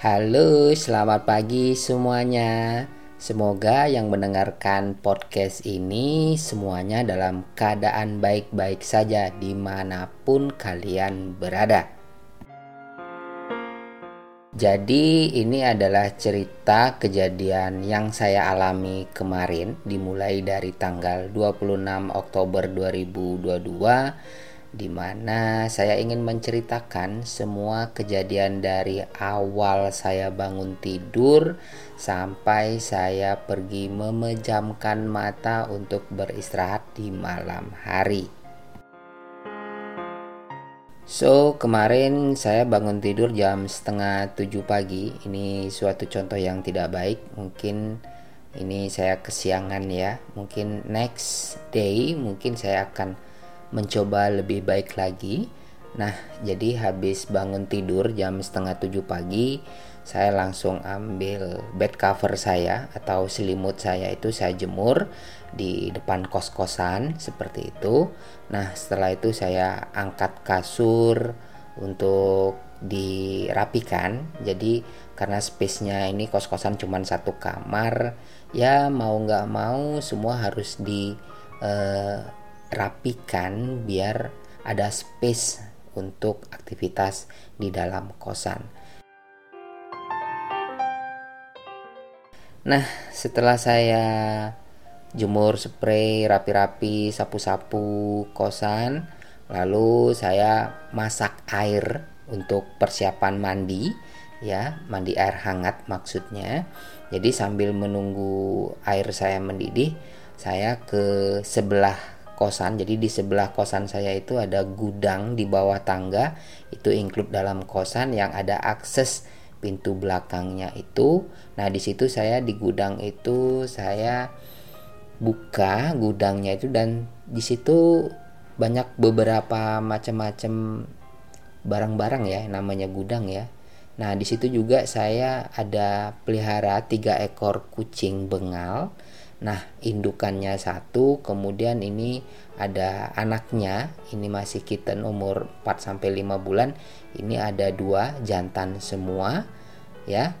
Halo, selamat pagi semuanya. Semoga yang mendengarkan podcast ini semuanya dalam keadaan baik-baik saja di mana pun kalian berada. Jadi ini adalah cerita kejadian yang saya alami kemarin dimulai dari tanggal 26 Oktober 2022 di mana saya ingin menceritakan semua kejadian dari awal saya bangun tidur sampai saya pergi memejamkan mata untuk beristirahat di malam hari. So, kemarin saya bangun tidur jam setengah tujuh pagi. Ini suatu contoh yang tidak baik. Mungkin ini saya kesiangan ya. Mungkin next day mungkin saya akan mencoba lebih baik lagi. Nah, jadi habis bangun tidur jam setengah tujuh pagi, saya langsung ambil bed cover saya atau selimut saya itu saya jemur di depan kos-kosan seperti itu. Nah, setelah itu saya angkat kasur untuk dirapikan. Jadi karena space-nya ini kos-kosan cuma satu kamar, ya mau nggak mau semua harus di uh, rapikan biar ada space untuk aktivitas di dalam kosan. Nah, setelah saya jemur spray rapi-rapi, sapu-sapu kosan, lalu saya masak air untuk persiapan mandi, ya, mandi air hangat maksudnya. Jadi sambil menunggu air saya mendidih, saya ke sebelah kosan. Jadi di sebelah kosan saya itu ada gudang di bawah tangga. Itu include dalam kosan yang ada akses pintu belakangnya itu. Nah, di situ saya di gudang itu saya buka gudangnya itu dan di situ banyak beberapa macam-macam barang-barang ya namanya gudang ya. Nah, di situ juga saya ada pelihara tiga ekor kucing bengal Nah, indukannya satu, kemudian ini ada anaknya, ini masih kitten umur 4 sampai 5 bulan. Ini ada dua jantan semua, ya.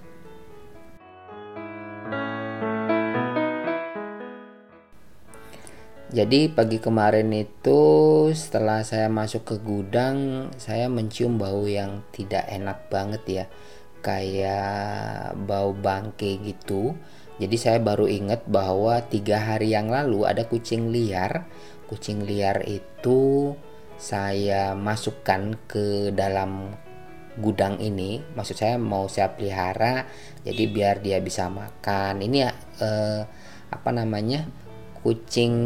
Jadi pagi kemarin itu setelah saya masuk ke gudang, saya mencium bau yang tidak enak banget ya. Kayak bau bangke gitu jadi saya baru ingat bahwa tiga hari yang lalu ada kucing liar. Kucing liar itu saya masukkan ke dalam gudang ini. Maksud saya mau saya pelihara, jadi biar dia bisa makan. Ini eh, apa namanya? Kucing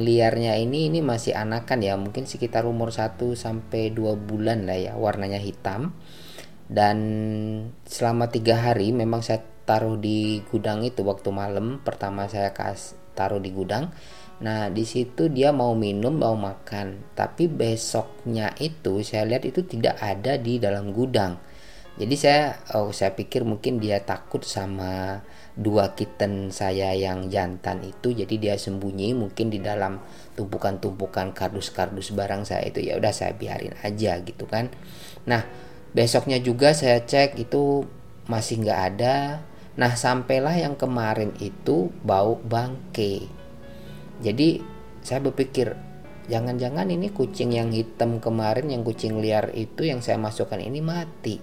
liarnya ini ini masih anakan ya, mungkin sekitar umur 1 sampai 2 bulan lah ya, warnanya hitam. Dan selama tiga hari memang saya taruh di gudang itu waktu malam pertama saya kas taruh di gudang. Nah di situ dia mau minum mau makan. Tapi besoknya itu saya lihat itu tidak ada di dalam gudang. Jadi saya oh saya pikir mungkin dia takut sama dua kitten saya yang jantan itu. Jadi dia sembunyi mungkin di dalam tumpukan-tumpukan kardus-kardus barang saya itu. Ya udah saya biarin aja gitu kan. Nah besoknya juga saya cek itu masih nggak ada Nah, sampailah yang kemarin itu bau bangke. Jadi, saya berpikir, jangan-jangan ini kucing yang hitam kemarin, yang kucing liar itu yang saya masukkan ini mati.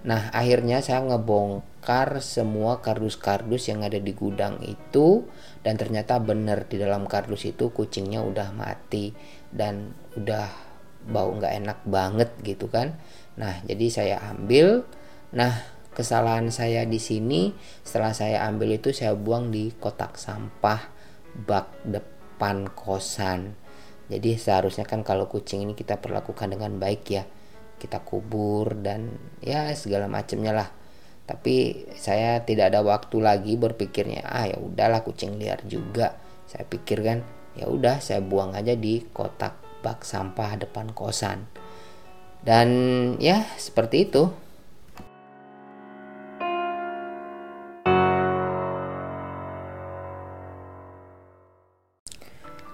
Nah, akhirnya saya ngebongkar semua kardus-kardus yang ada di gudang itu dan ternyata benar di dalam kardus itu kucingnya udah mati dan udah bau nggak enak banget gitu kan. Nah, jadi saya ambil. Nah, kesalahan saya di sini setelah saya ambil itu saya buang di kotak sampah bak depan kosan. Jadi seharusnya kan kalau kucing ini kita perlakukan dengan baik ya. Kita kubur dan ya segala macamnya lah. Tapi saya tidak ada waktu lagi berpikirnya ah ya udahlah kucing liar juga. Saya pikir kan ya udah saya buang aja di kotak bak sampah depan kosan. Dan ya seperti itu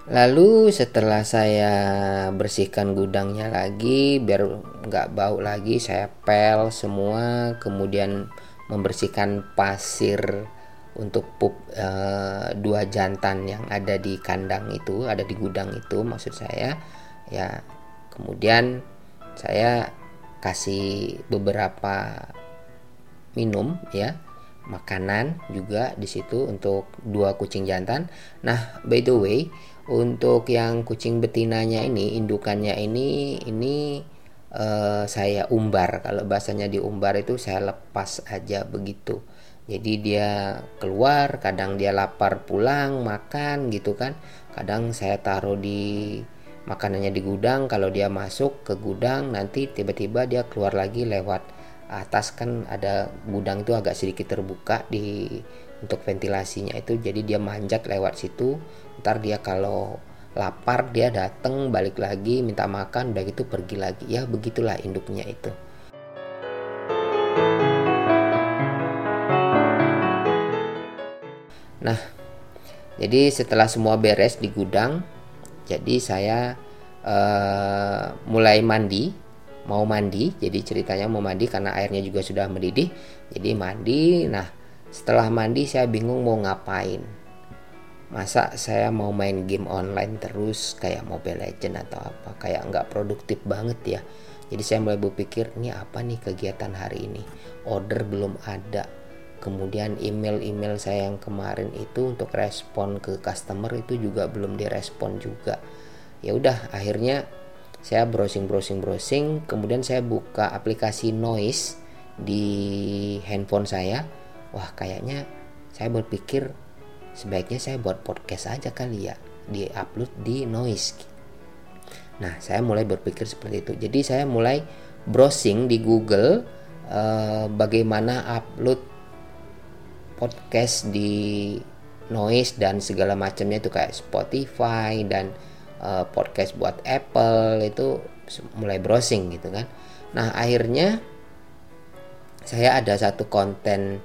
Lalu setelah saya bersihkan gudangnya lagi biar nggak bau lagi saya pel semua kemudian membersihkan pasir untuk pup e, dua jantan yang ada di kandang itu ada di gudang itu maksud saya. Ya kemudian saya kasih beberapa minum ya makanan juga di situ untuk dua kucing jantan. Nah by the way untuk yang kucing betinanya ini indukannya ini ini uh, saya umbar. Kalau bahasanya diumbar itu saya lepas aja begitu. Jadi dia keluar kadang dia lapar pulang makan gitu kan. Kadang saya taruh di makanannya di gudang kalau dia masuk ke gudang nanti tiba-tiba dia keluar lagi lewat atas. Kan ada gudang itu agak sedikit terbuka di untuk ventilasinya itu. Jadi dia manjat lewat situ ntar dia kalau lapar dia datang balik lagi minta makan udah gitu pergi lagi. Ya begitulah induknya itu. Nah jadi setelah semua beres di gudang jadi saya uh, mulai mandi mau mandi jadi ceritanya mau mandi karena airnya juga sudah mendidih jadi mandi. Nah setelah mandi saya bingung mau ngapain masa saya mau main game online terus kayak Mobile Legend atau apa kayak nggak produktif banget ya. Jadi saya mulai berpikir ini apa nih kegiatan hari ini? Order belum ada. Kemudian email-email saya yang kemarin itu untuk respon ke customer itu juga belum direspon juga. Ya udah akhirnya saya browsing browsing browsing kemudian saya buka aplikasi noise di handphone saya. Wah kayaknya saya berpikir sebaiknya saya buat podcast aja kali ya di upload di noise. Nah saya mulai berpikir seperti itu. Jadi saya mulai browsing di Google uh, bagaimana upload podcast di noise dan segala macamnya itu kayak Spotify dan uh, podcast buat Apple itu mulai browsing gitu kan. Nah akhirnya saya ada satu konten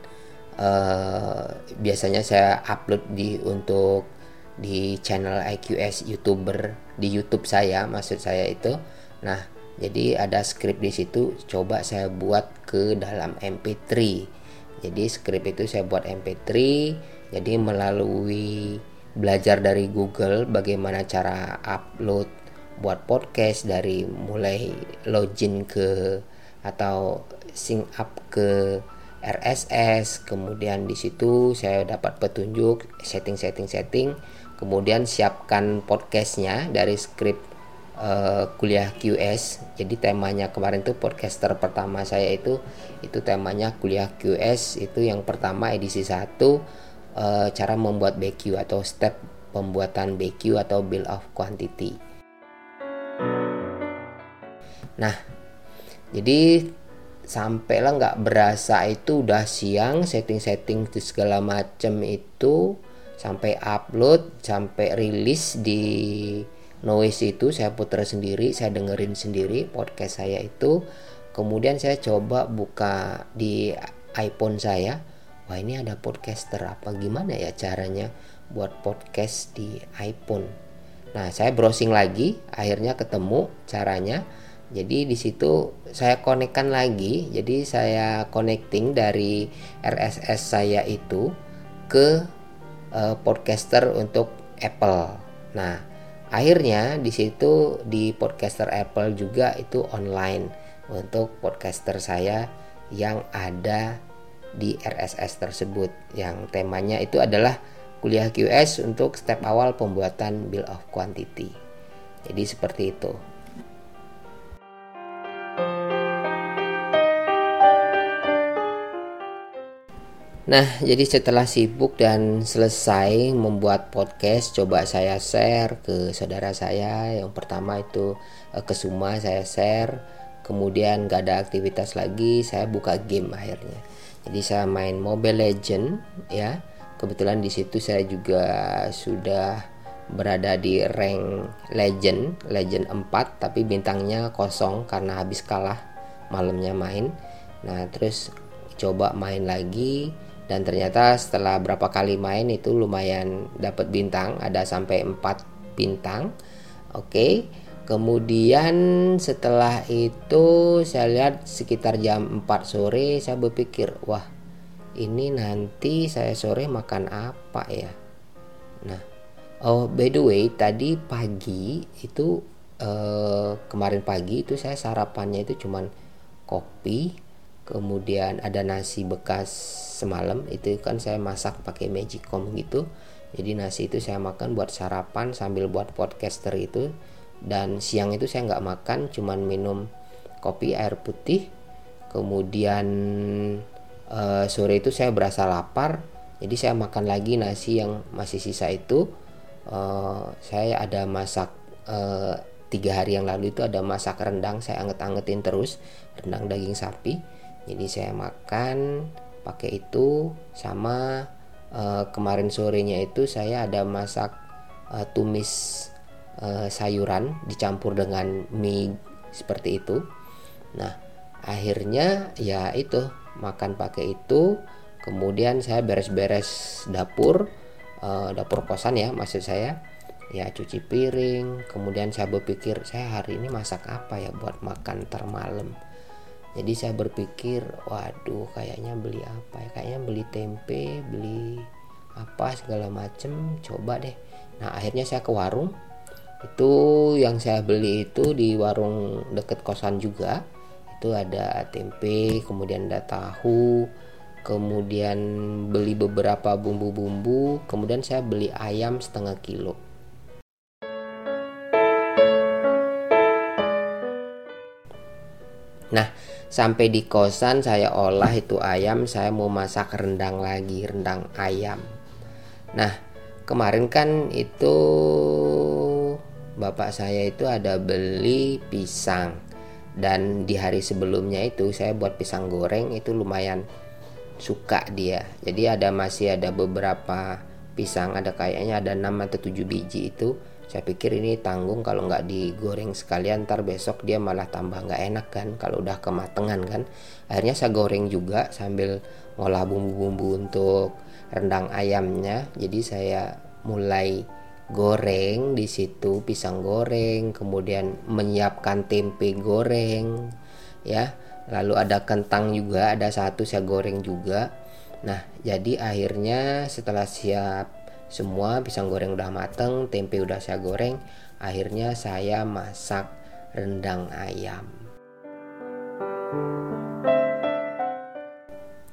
uh, biasanya saya upload di untuk di channel IQS youtuber di YouTube saya maksud saya itu. Nah jadi ada skrip di situ coba saya buat ke dalam MP3 jadi skrip itu saya buat MP3 jadi melalui belajar dari Google bagaimana cara upload buat podcast dari mulai login ke atau sync up ke RSS kemudian di situ saya dapat petunjuk setting setting setting kemudian siapkan podcastnya dari skrip uh, kuliah QS jadi temanya kemarin tuh podcaster pertama saya itu itu temanya kuliah QS itu yang pertama edisi 1 uh, cara membuat BQ atau step pembuatan BQ atau bill of quantity. Nah jadi sampai lah nggak berasa itu udah siang setting-setting segala macam itu sampai upload sampai rilis di noise itu saya putar sendiri saya dengerin sendiri podcast saya itu. Kemudian saya coba buka di iPhone saya. Wah ini ada podcaster apa? Gimana ya caranya buat podcast di iPhone? Nah saya browsing lagi akhirnya ketemu caranya jadi di situ saya konekkan lagi. Jadi saya connecting dari RSS saya itu ke uh, podcaster untuk Apple. Nah akhirnya di situ di podcaster Apple juga itu online untuk podcaster saya yang ada di RSS tersebut. Yang temanya itu adalah kuliah QS untuk step awal pembuatan bill of quantity. Jadi seperti itu Nah, jadi setelah sibuk dan selesai membuat podcast, coba saya share ke saudara saya. Yang pertama itu eh, ke Suma saya share. Kemudian gak ada aktivitas lagi, saya buka game akhirnya. Jadi saya main Mobile Legend ya. Kebetulan di situ saya juga sudah berada di rank legend, legend 4 tapi bintangnya kosong karena habis kalah malamnya main. Nah, terus coba main lagi dan ternyata setelah berapa kali main itu lumayan dapat bintang ada sampai 4 bintang. Oke kemudian setelah itu saya lihat sekitar jam 4 sore saya berpikir wah ini nanti saya sore makan apa ya? Nah oh by the way tadi pagi itu eh, kemarin pagi itu saya sarapannya itu cuman kopi kemudian ada nasi bekas semalam itu kan saya masak pakai magicom gitu. Jadi nasi itu saya makan buat sarapan sambil buat podcaster itu. Dan siang itu saya nggak makan cuman minum kopi air putih. Kemudian uh, sore itu saya berasa lapar jadi saya makan lagi nasi yang masih sisa itu. Uh, saya ada masak uh, tiga hari yang lalu itu ada masak rendang saya anget-angetin terus rendang daging sapi jadi saya makan pakai itu sama uh, kemarin sorenya itu saya ada masak uh, tumis uh, sayuran dicampur dengan mie seperti itu. Nah akhirnya ya itu makan pakai itu. Kemudian saya beres-beres dapur uh, dapur kosan ya maksud saya. Ya cuci piring. Kemudian saya berpikir saya hari ini masak apa ya buat makan termalam jadi saya berpikir waduh kayaknya beli apa ya? Kayaknya beli tempe beli apa segala macem coba deh. Nah akhirnya saya ke warung. Itu yang saya beli itu di warung deket kosan juga. Itu ada tempe kemudian ada tahu kemudian beli beberapa bumbu-bumbu kemudian saya beli ayam setengah kilo. Nah sampai di kosan saya olah itu ayam saya mau masak rendang lagi rendang ayam. Nah kemarin kan itu bapak saya itu ada beli pisang. Dan di hari sebelumnya itu saya buat pisang goreng itu lumayan suka dia. Jadi ada masih ada beberapa pisang ada kayaknya ada 6 atau 7 biji itu saya pikir ini tanggung kalau nggak digoreng sekalian ntar besok dia malah tambah nggak enak kan kalau udah kematangan kan. Akhirnya saya goreng juga sambil ngolah bumbu-bumbu untuk rendang ayamnya. Jadi saya mulai goreng di situ pisang goreng kemudian menyiapkan tempe goreng ya. Lalu ada kentang juga ada satu saya goreng juga. Nah jadi akhirnya setelah siap semua pisang goreng udah mateng tempe udah saya goreng akhirnya saya masak rendang ayam.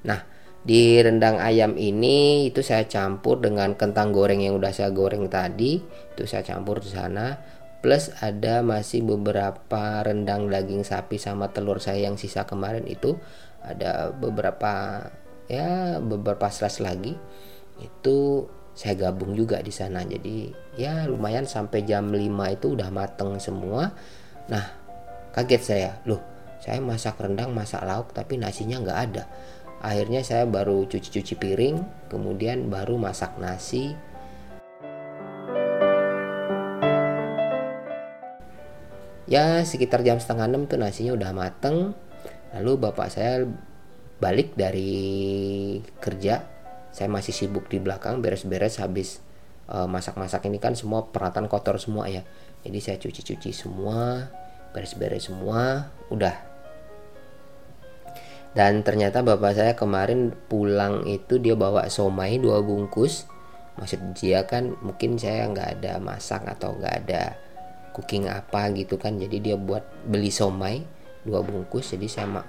Nah di rendang ayam ini itu saya campur dengan kentang goreng yang udah saya goreng tadi itu saya campur di sana. Plus ada masih beberapa rendang daging sapi sama telur saya yang sisa kemarin itu. Ada beberapa ya beberapa slice lagi. Itu saya gabung juga di sana. Jadi ya lumayan sampai jam 5 itu udah mateng semua. Nah kaget saya. Loh saya masak rendang masak lauk tapi nasinya nggak ada. Akhirnya saya baru cuci-cuci piring kemudian baru masak nasi. Ya sekitar jam setengah enam tuh nasinya udah mateng. Lalu bapak saya balik dari kerja saya masih sibuk di belakang beres-beres habis uh, masak-masak ini kan semua peralatan kotor semua ya. Jadi saya cuci-cuci semua beres-beres semua udah. Dan ternyata bapak saya kemarin pulang itu dia bawa somai dua bungkus. Maksud dia kan mungkin saya nggak ada masak atau nggak ada cooking apa gitu kan. Jadi dia buat beli somai dua bungkus jadi sama.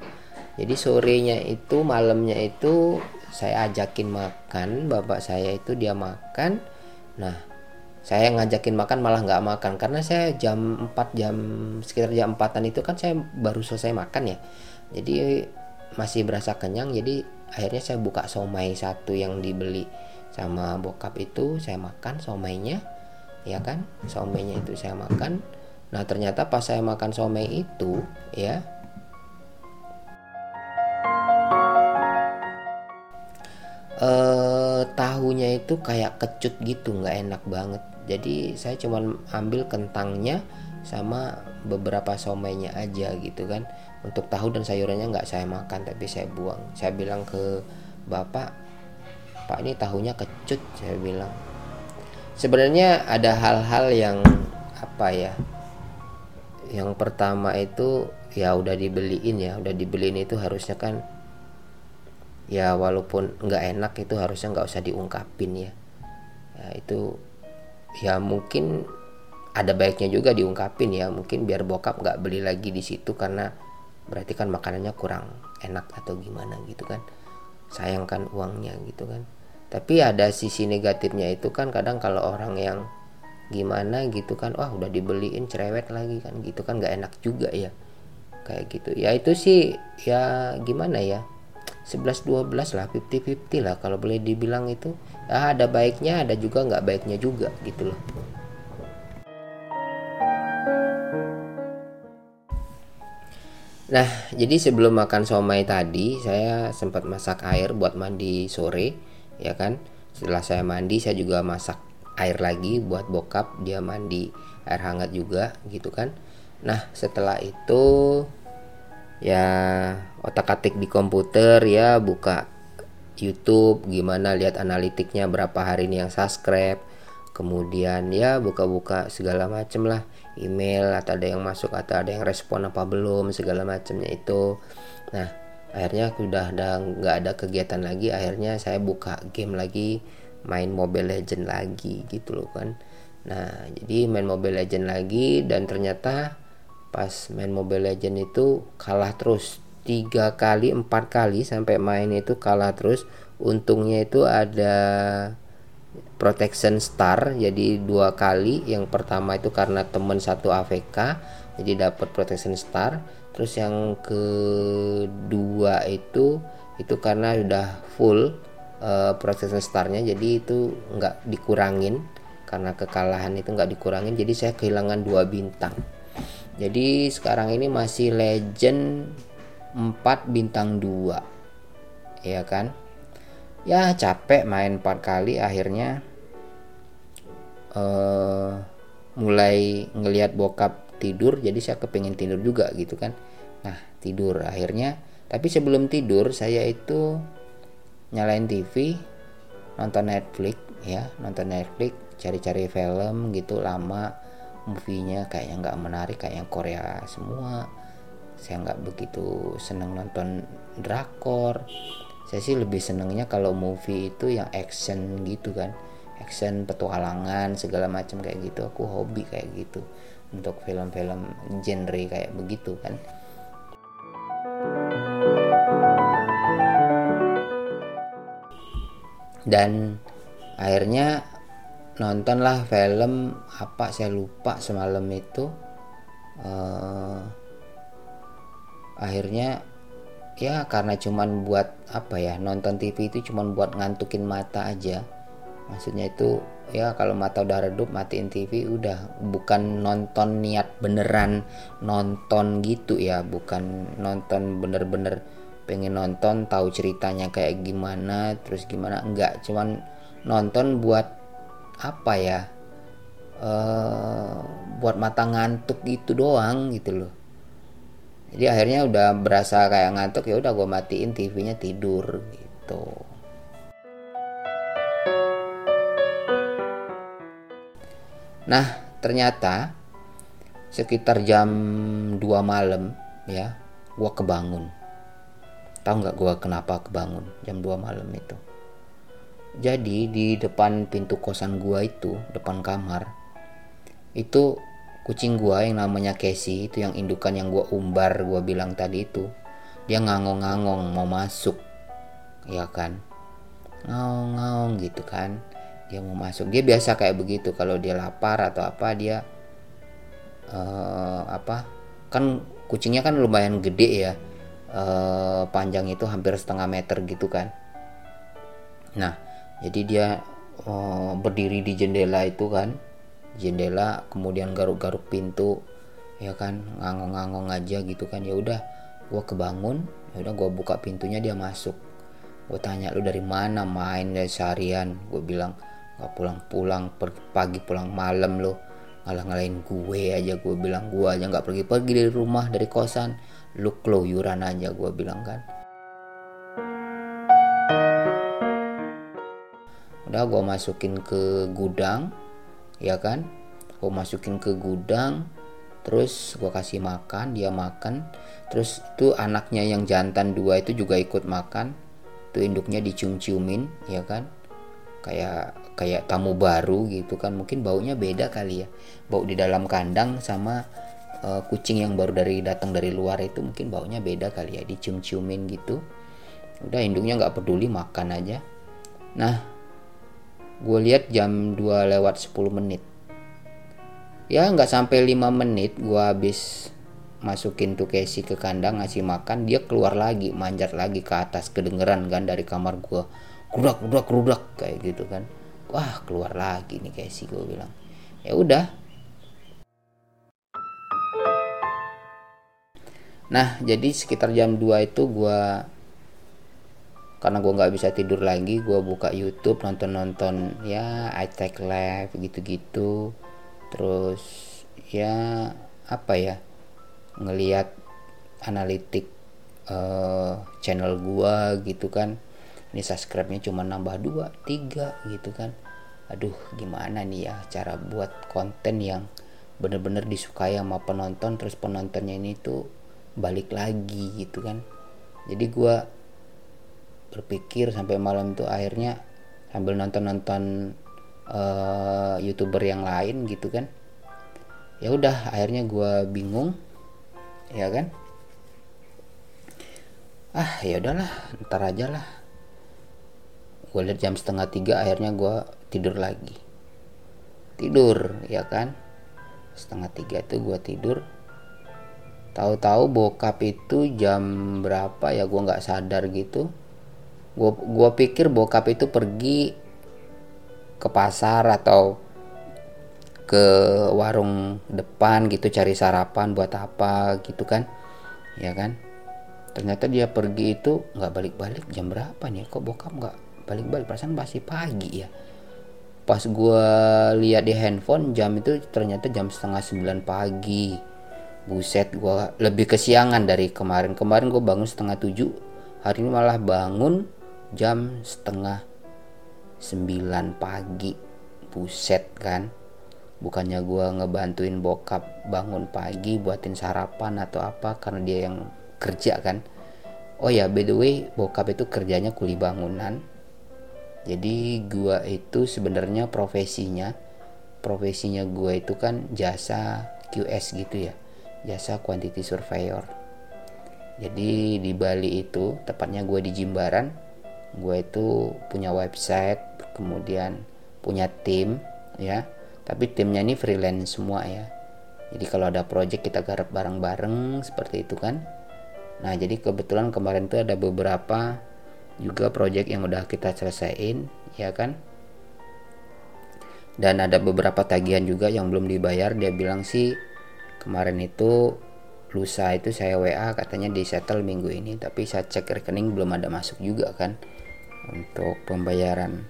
Jadi sorenya itu malamnya itu saya ajakin makan bapak saya itu dia makan. Nah saya ngajakin makan malah nggak makan. Karena saya jam 4 jam sekitar jam 4an itu kan saya baru selesai makan ya. Jadi masih berasa kenyang. Jadi akhirnya saya buka somai satu yang dibeli sama bokap itu. Saya makan somainya ya kan? Somainya itu saya makan. Nah ternyata pas saya makan somai itu ya eh, tahunya itu kayak kecut gitu nggak enak banget. Jadi saya cuma ambil kentangnya sama beberapa somainya aja gitu kan. Untuk tahu dan sayurannya nggak saya makan tapi saya buang. Saya bilang ke bapak pak ini tahunya kecut saya bilang. Sebenarnya ada hal-hal yang apa ya yang pertama itu ya udah dibeliin ya. Udah dibeliin itu harusnya kan ya walaupun nggak enak itu harusnya nggak usah diungkapin ya. ya itu ya mungkin ada baiknya juga diungkapin ya. Mungkin biar bokap nggak beli lagi di situ karena berarti kan makanannya kurang enak atau gimana gitu kan. Sayangkan uangnya gitu kan. Tapi ada sisi negatifnya itu kan kadang kalau orang yang gimana gitu kan wah udah dibeliin cerewet lagi kan gitu kan nggak enak juga ya. Kayak gitu. Ya itu sih ya gimana ya 11-12 lah 50-50 lah kalau boleh dibilang itu. Ya ada baiknya ada juga nggak baiknya juga gitu loh. Nah, jadi sebelum makan somai tadi, saya sempat masak air buat mandi sore, ya kan? Setelah saya mandi, saya juga masak air lagi buat bokap dia mandi air hangat juga gitu kan? Nah setelah itu ya otak-atik di komputer ya buka YouTube gimana lihat analitiknya berapa hari ini yang subscribe. Kemudian ya buka-buka segala macem lah. Email atau ada yang masuk atau ada yang respon apa belum segala macamnya itu. Nah akhirnya sudah ada nggak ada kegiatan lagi. Akhirnya saya buka game lagi main Mobile Legend lagi gitu loh kan. Nah jadi main Mobile Legend lagi dan ternyata pas main Mobile Legend itu kalah terus. Tiga kali empat kali sampai main itu kalah terus. Untungnya itu ada protection star jadi dua kali. Yang pertama itu karena temen satu AVK jadi dapat protection star. Terus yang kedua itu itu karena udah full uh, proses startnya jadi itu nggak dikurangin. Karena kekalahan itu nggak dikurangin jadi saya kehilangan dua bintang jadi sekarang ini masih legend 4 bintang 2 ya kan? Ya capek main 4 kali akhirnya uh, mulai ngelihat bokap tidur jadi saya kepingin tidur juga gitu kan. Nah tidur akhirnya. Tapi sebelum tidur saya itu nyalain TV nonton Netflix ya nonton Netflix cari-cari film gitu lama movie-nya kayaknya nggak menarik kayak yang Korea semua. Saya nggak begitu seneng nonton drakor. Saya sih lebih senengnya kalau movie itu yang action gitu kan. Action petualangan segala macam kayak gitu. Aku hobi kayak gitu. Untuk film-film genre kayak begitu kan. Dan akhirnya nontonlah film apa saya lupa semalam itu. Uh, akhirnya ya karena cuman buat apa ya nonton TV itu cuman buat ngantukin mata aja. Maksudnya itu ya kalau mata udah redup matiin TV udah. Bukan nonton niat beneran nonton gitu ya. Bukan nonton bener-bener pengen nonton tahu ceritanya kayak gimana terus gimana. Enggak cuman nonton buat apa ya uh, buat mata ngantuk gitu doang gitu loh. Jadi akhirnya udah berasa kayak ngantuk ya udah gue matiin TV-nya tidur gitu. Nah ternyata sekitar jam 2 malam ya gue kebangun. Tahu nggak gue kenapa kebangun jam 2 malam itu jadi di depan pintu kosan gue itu depan kamar itu kucing gue yang namanya Casey itu yang indukan yang gue umbar gue bilang tadi itu dia ngangong-ngangong mau masuk ya kan? Ngawang-ngawang gitu kan dia mau masuk. Dia biasa kayak begitu kalau dia lapar atau apa dia uh, apa kan kucingnya kan lumayan gede ya uh, panjang itu hampir setengah meter gitu kan. Nah jadi dia uh, berdiri di jendela itu kan. Jendela kemudian garuk-garuk pintu ya kan. Ngangong-ngangong aja gitu kan. Ya udah gue kebangun. Ya udah gue buka pintunya dia masuk. Gue tanya lu dari mana main dari seharian? Gue bilang gak pulang-pulang pagi pulang malam lo ngalah ngalahin gue aja gue bilang. Gue aja nggak pergi-pergi dari rumah dari kosan. Lu keluyuran aja gue bilang kan udah gue masukin ke gudang ya kan? Gue masukin ke gudang terus gue kasih makan dia makan. Terus itu anaknya yang jantan dua itu juga ikut makan. Tuh induknya dicium-ciumin ya kan? Kayak kayak tamu baru gitu kan. Mungkin baunya beda kali ya. Bau di dalam kandang sama uh, kucing yang baru dari datang dari luar itu mungkin baunya beda kali ya. Dicium-ciumin gitu. Udah induknya nggak peduli makan aja. Nah gue lihat jam 2 lewat 10 menit. Ya nggak sampai 5 menit gue habis masukin tuh Casey ke kandang ngasih makan dia keluar lagi manjat lagi ke atas kedengeran kan dari kamar gue rudak rudak rudak kayak gitu kan. Wah keluar lagi nih Casey gue bilang. Ya udah. Nah jadi sekitar jam 2 itu gue karena gue nggak bisa tidur lagi gue buka YouTube nonton nonton ya take live gitu-gitu. Terus ya apa ya ngelihat analitik uh, channel gua gitu kan. Ini subscribe-nya cuma nambah dua tiga gitu kan. Aduh gimana nih ya cara buat konten yang bener-bener disukai sama penonton terus penontonnya ini tuh balik lagi gitu kan. Jadi gue berpikir sampai malam tuh akhirnya sambil nonton-nonton uh, youtuber yang lain gitu kan. Ya udah akhirnya gue bingung ya kan. Ah ya udahlah ntar aja lah. Gue lihat jam setengah tiga akhirnya gue tidur lagi. Tidur ya kan. Setengah tiga itu gue tidur. Tahu-tahu bokap itu jam berapa ya gue nggak sadar gitu gue gua pikir bokap itu pergi ke pasar atau ke warung depan gitu cari sarapan buat apa gitu kan. Ya kan? Ternyata dia pergi itu nggak balik-balik. Jam berapa nih? Kok bokap nggak balik-balik? Perasaan masih pagi ya. Pas gue lihat di handphone jam itu ternyata jam setengah sembilan pagi. Buset gue lebih kesiangan dari kemarin. Kemarin gue bangun setengah tujuh. Hari ini malah bangun jam setengah sembilan pagi. Buset kan? Bukannya gue ngebantuin bokap bangun pagi buatin sarapan atau apa karena dia yang kerja kan? Oh ya by the way bokap itu kerjanya kuli bangunan. Jadi gua itu sebenarnya profesinya profesinya gua itu kan jasa QS gitu ya. Jasa quantity surveyor. Jadi di Bali itu tepatnya gue di Jimbaran gue itu punya website kemudian punya tim ya. Tapi timnya ini freelance semua ya. Jadi kalau ada project kita garap bareng-bareng seperti itu kan. Nah jadi kebetulan kemarin tuh ada beberapa juga project yang udah kita selesaiin ya kan. Dan ada beberapa tagihan juga yang belum dibayar. Dia bilang sih kemarin itu lusa itu saya WA katanya di settle minggu ini tapi saya cek rekening belum ada masuk juga kan untuk pembayaran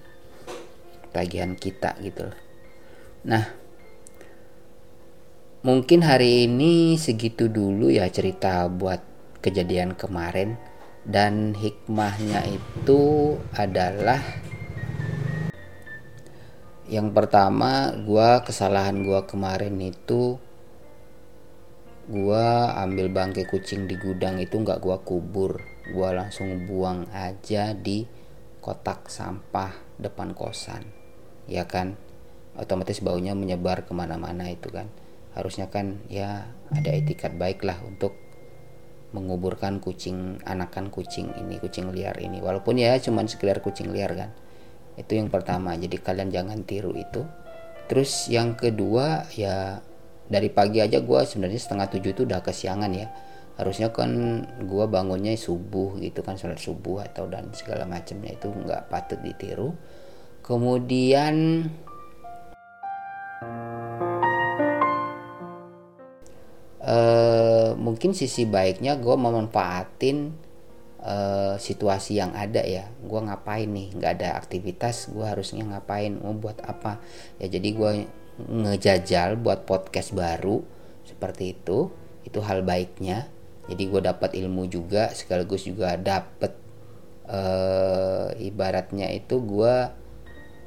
tagihan kita gitu nah mungkin hari ini segitu dulu ya cerita buat kejadian kemarin. Dan hikmahnya itu adalah yang pertama gua kesalahan gua kemarin itu gua ambil bangkai kucing di gudang itu nggak gua kubur. Gua langsung buang aja di kotak sampah depan kosan. Ya kan? Otomatis baunya menyebar ke mana-mana itu kan. Harusnya kan ya ada etikat baik lah untuk menguburkan kucing anakan kucing ini kucing liar ini. Walaupun ya cuman sekedar kucing liar kan. Itu yang pertama jadi kalian jangan tiru itu. Terus yang kedua ya dari pagi aja gue sebenarnya setengah tujuh itu udah kesiangan ya harusnya kan gue bangunnya subuh gitu kan sholat subuh atau dan segala macamnya itu nggak patut ditiru. Kemudian uh, mungkin sisi baiknya gue memanfaatin uh, situasi yang ada ya. Gue ngapain nih? Nggak ada aktivitas gue harusnya ngapain? Mau buat apa? Ya jadi gue ngejajal buat podcast baru seperti itu. Itu hal baiknya jadi gue dapat ilmu juga sekaligus juga dapat uh, ibaratnya itu gue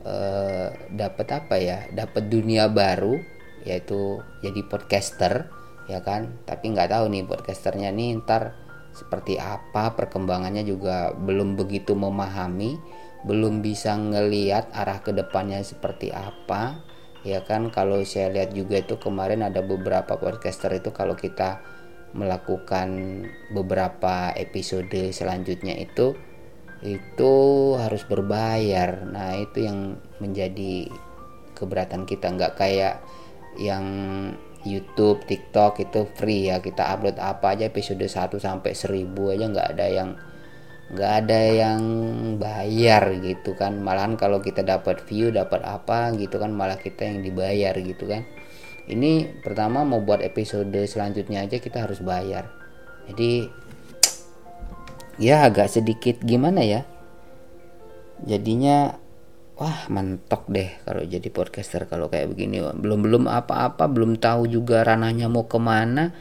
uh, dapat apa ya dapat dunia baru yaitu jadi podcaster ya kan? Tapi nggak tahu nih podcasternya nih ntar seperti apa perkembangannya juga belum begitu memahami belum bisa ngeliat arah ke depannya seperti apa ya kan? Kalau saya lihat juga itu kemarin ada beberapa podcaster itu kalau kita melakukan beberapa episode selanjutnya itu itu harus berbayar. Nah itu yang menjadi keberatan kita. Nggak kayak yang YouTube, TikTok itu free ya. Kita upload apa aja episode 1 sampai 1000 aja nggak ada yang nggak ada yang bayar gitu kan. Malahan kalau kita dapat view dapat apa gitu kan malah kita yang dibayar gitu kan ini pertama mau buat episode selanjutnya aja kita harus bayar. Jadi ya agak sedikit gimana ya? Jadinya wah mentok deh kalau jadi podcaster kalau kayak begini. Belum belum apa-apa belum tahu juga ranahnya mau ke mana.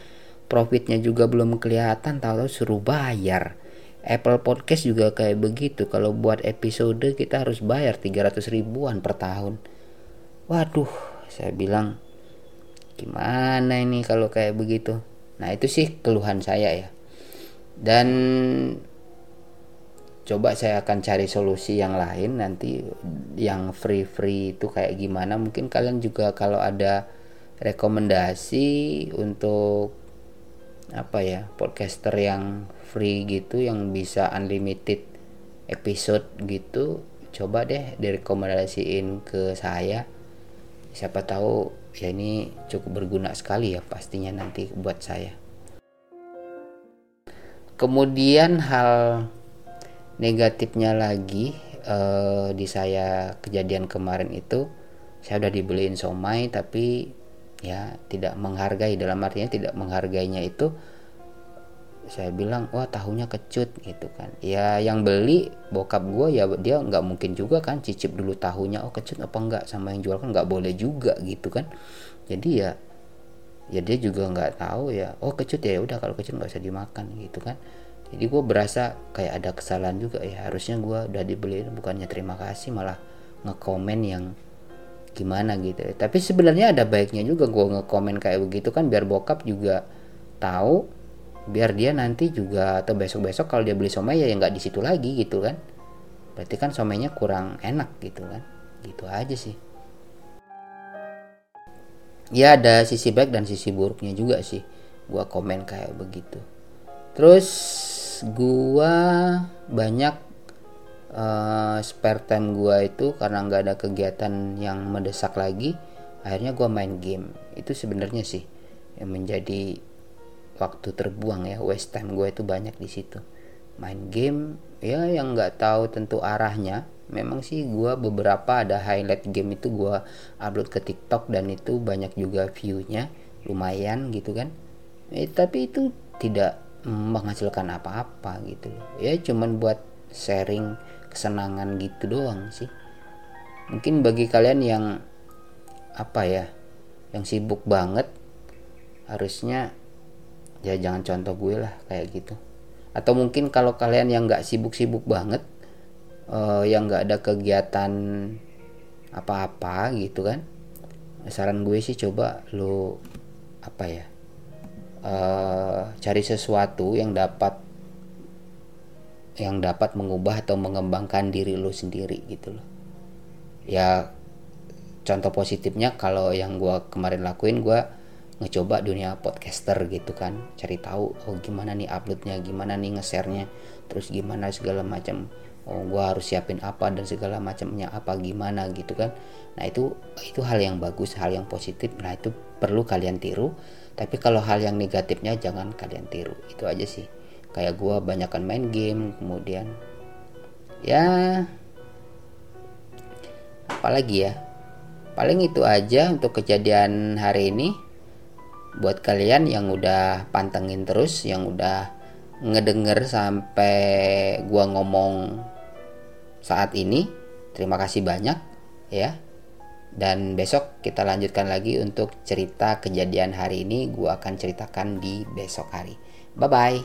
Profitnya juga belum kelihatan tahu-tahu suruh bayar. Apple Podcast juga kayak begitu. Kalau buat episode kita harus bayar 300 ribuan per tahun. Waduh saya bilang gimana ini kalau kayak begitu? Nah itu sih keluhan saya ya. Dan coba saya akan cari solusi yang lain nanti yang free free itu kayak gimana. Mungkin kalian juga kalau ada rekomendasi untuk apa ya podcaster yang free gitu yang bisa unlimited episode gitu coba deh direkomendasiin ke saya. Siapa tahu ya ini cukup berguna sekali ya pastinya nanti buat saya. Kemudian hal negatifnya lagi uh, di saya kejadian kemarin itu saya udah dibeliin somai tapi ya tidak menghargai dalam artinya tidak menghargainya itu saya bilang wah tahunya kecut gitu kan. Ya yang beli bokap gue ya dia nggak mungkin juga kan cicip dulu tahunya oh kecut apa enggak sama yang jual kan nggak boleh juga gitu kan. Jadi ya ya dia juga nggak tahu ya oh kecut ya udah kalau kecut nggak usah dimakan gitu kan. Jadi gue berasa kayak ada kesalahan juga ya. Harusnya gue udah dibeliin bukannya terima kasih malah ngekomen yang gimana gitu tapi sebenarnya ada baiknya juga gue ngekomen kayak begitu kan biar bokap juga tahu biar dia nanti juga atau besok-besok kalau dia beli somai ya nggak di situ lagi gitu kan. Berarti kan somainya kurang enak gitu kan. Gitu aja sih. Ya ada sisi baik dan sisi buruknya juga sih. Gue komen kayak begitu. Terus gua banyak uh, spare time gua itu karena nggak ada kegiatan yang mendesak lagi akhirnya gua main game. Itu sebenarnya sih yang menjadi waktu terbuang ya waste time gue itu banyak di situ. Main game ya yang nggak tahu tentu arahnya memang sih gue beberapa ada highlight game itu gue upload ke TikTok dan itu banyak juga viewnya lumayan gitu kan. Eh, tapi itu tidak menghasilkan apa-apa gitu ya cuman buat sharing kesenangan gitu doang sih. Mungkin bagi kalian yang apa ya yang sibuk banget harusnya ya jangan contoh gue lah kayak gitu. Atau mungkin kalau kalian yang nggak sibuk-sibuk banget uh, yang nggak ada kegiatan apa-apa gitu kan saran gue sih coba lo apa ya uh, cari sesuatu yang dapat yang dapat mengubah atau mengembangkan diri lo sendiri gitu loh. Ya contoh positifnya kalau yang gue kemarin lakuin gue ngecoba dunia podcaster gitu kan. Cari tahu oh gimana nih uploadnya gimana nih nge-share-nya terus gimana segala macam oh gue harus siapin apa dan segala macamnya apa gimana gitu kan. Nah itu itu hal yang bagus hal yang positif. Nah itu perlu kalian tiru. Tapi kalau hal yang negatifnya jangan kalian tiru. Itu aja sih. Kayak gue banyakkan main game kemudian ya apalagi ya? Paling itu aja untuk kejadian hari ini buat kalian yang udah pantengin terus yang udah ngedenger sampai gua ngomong saat ini terima kasih banyak ya. Dan besok kita lanjutkan lagi untuk cerita kejadian hari ini gua akan ceritakan di besok hari. Bye bye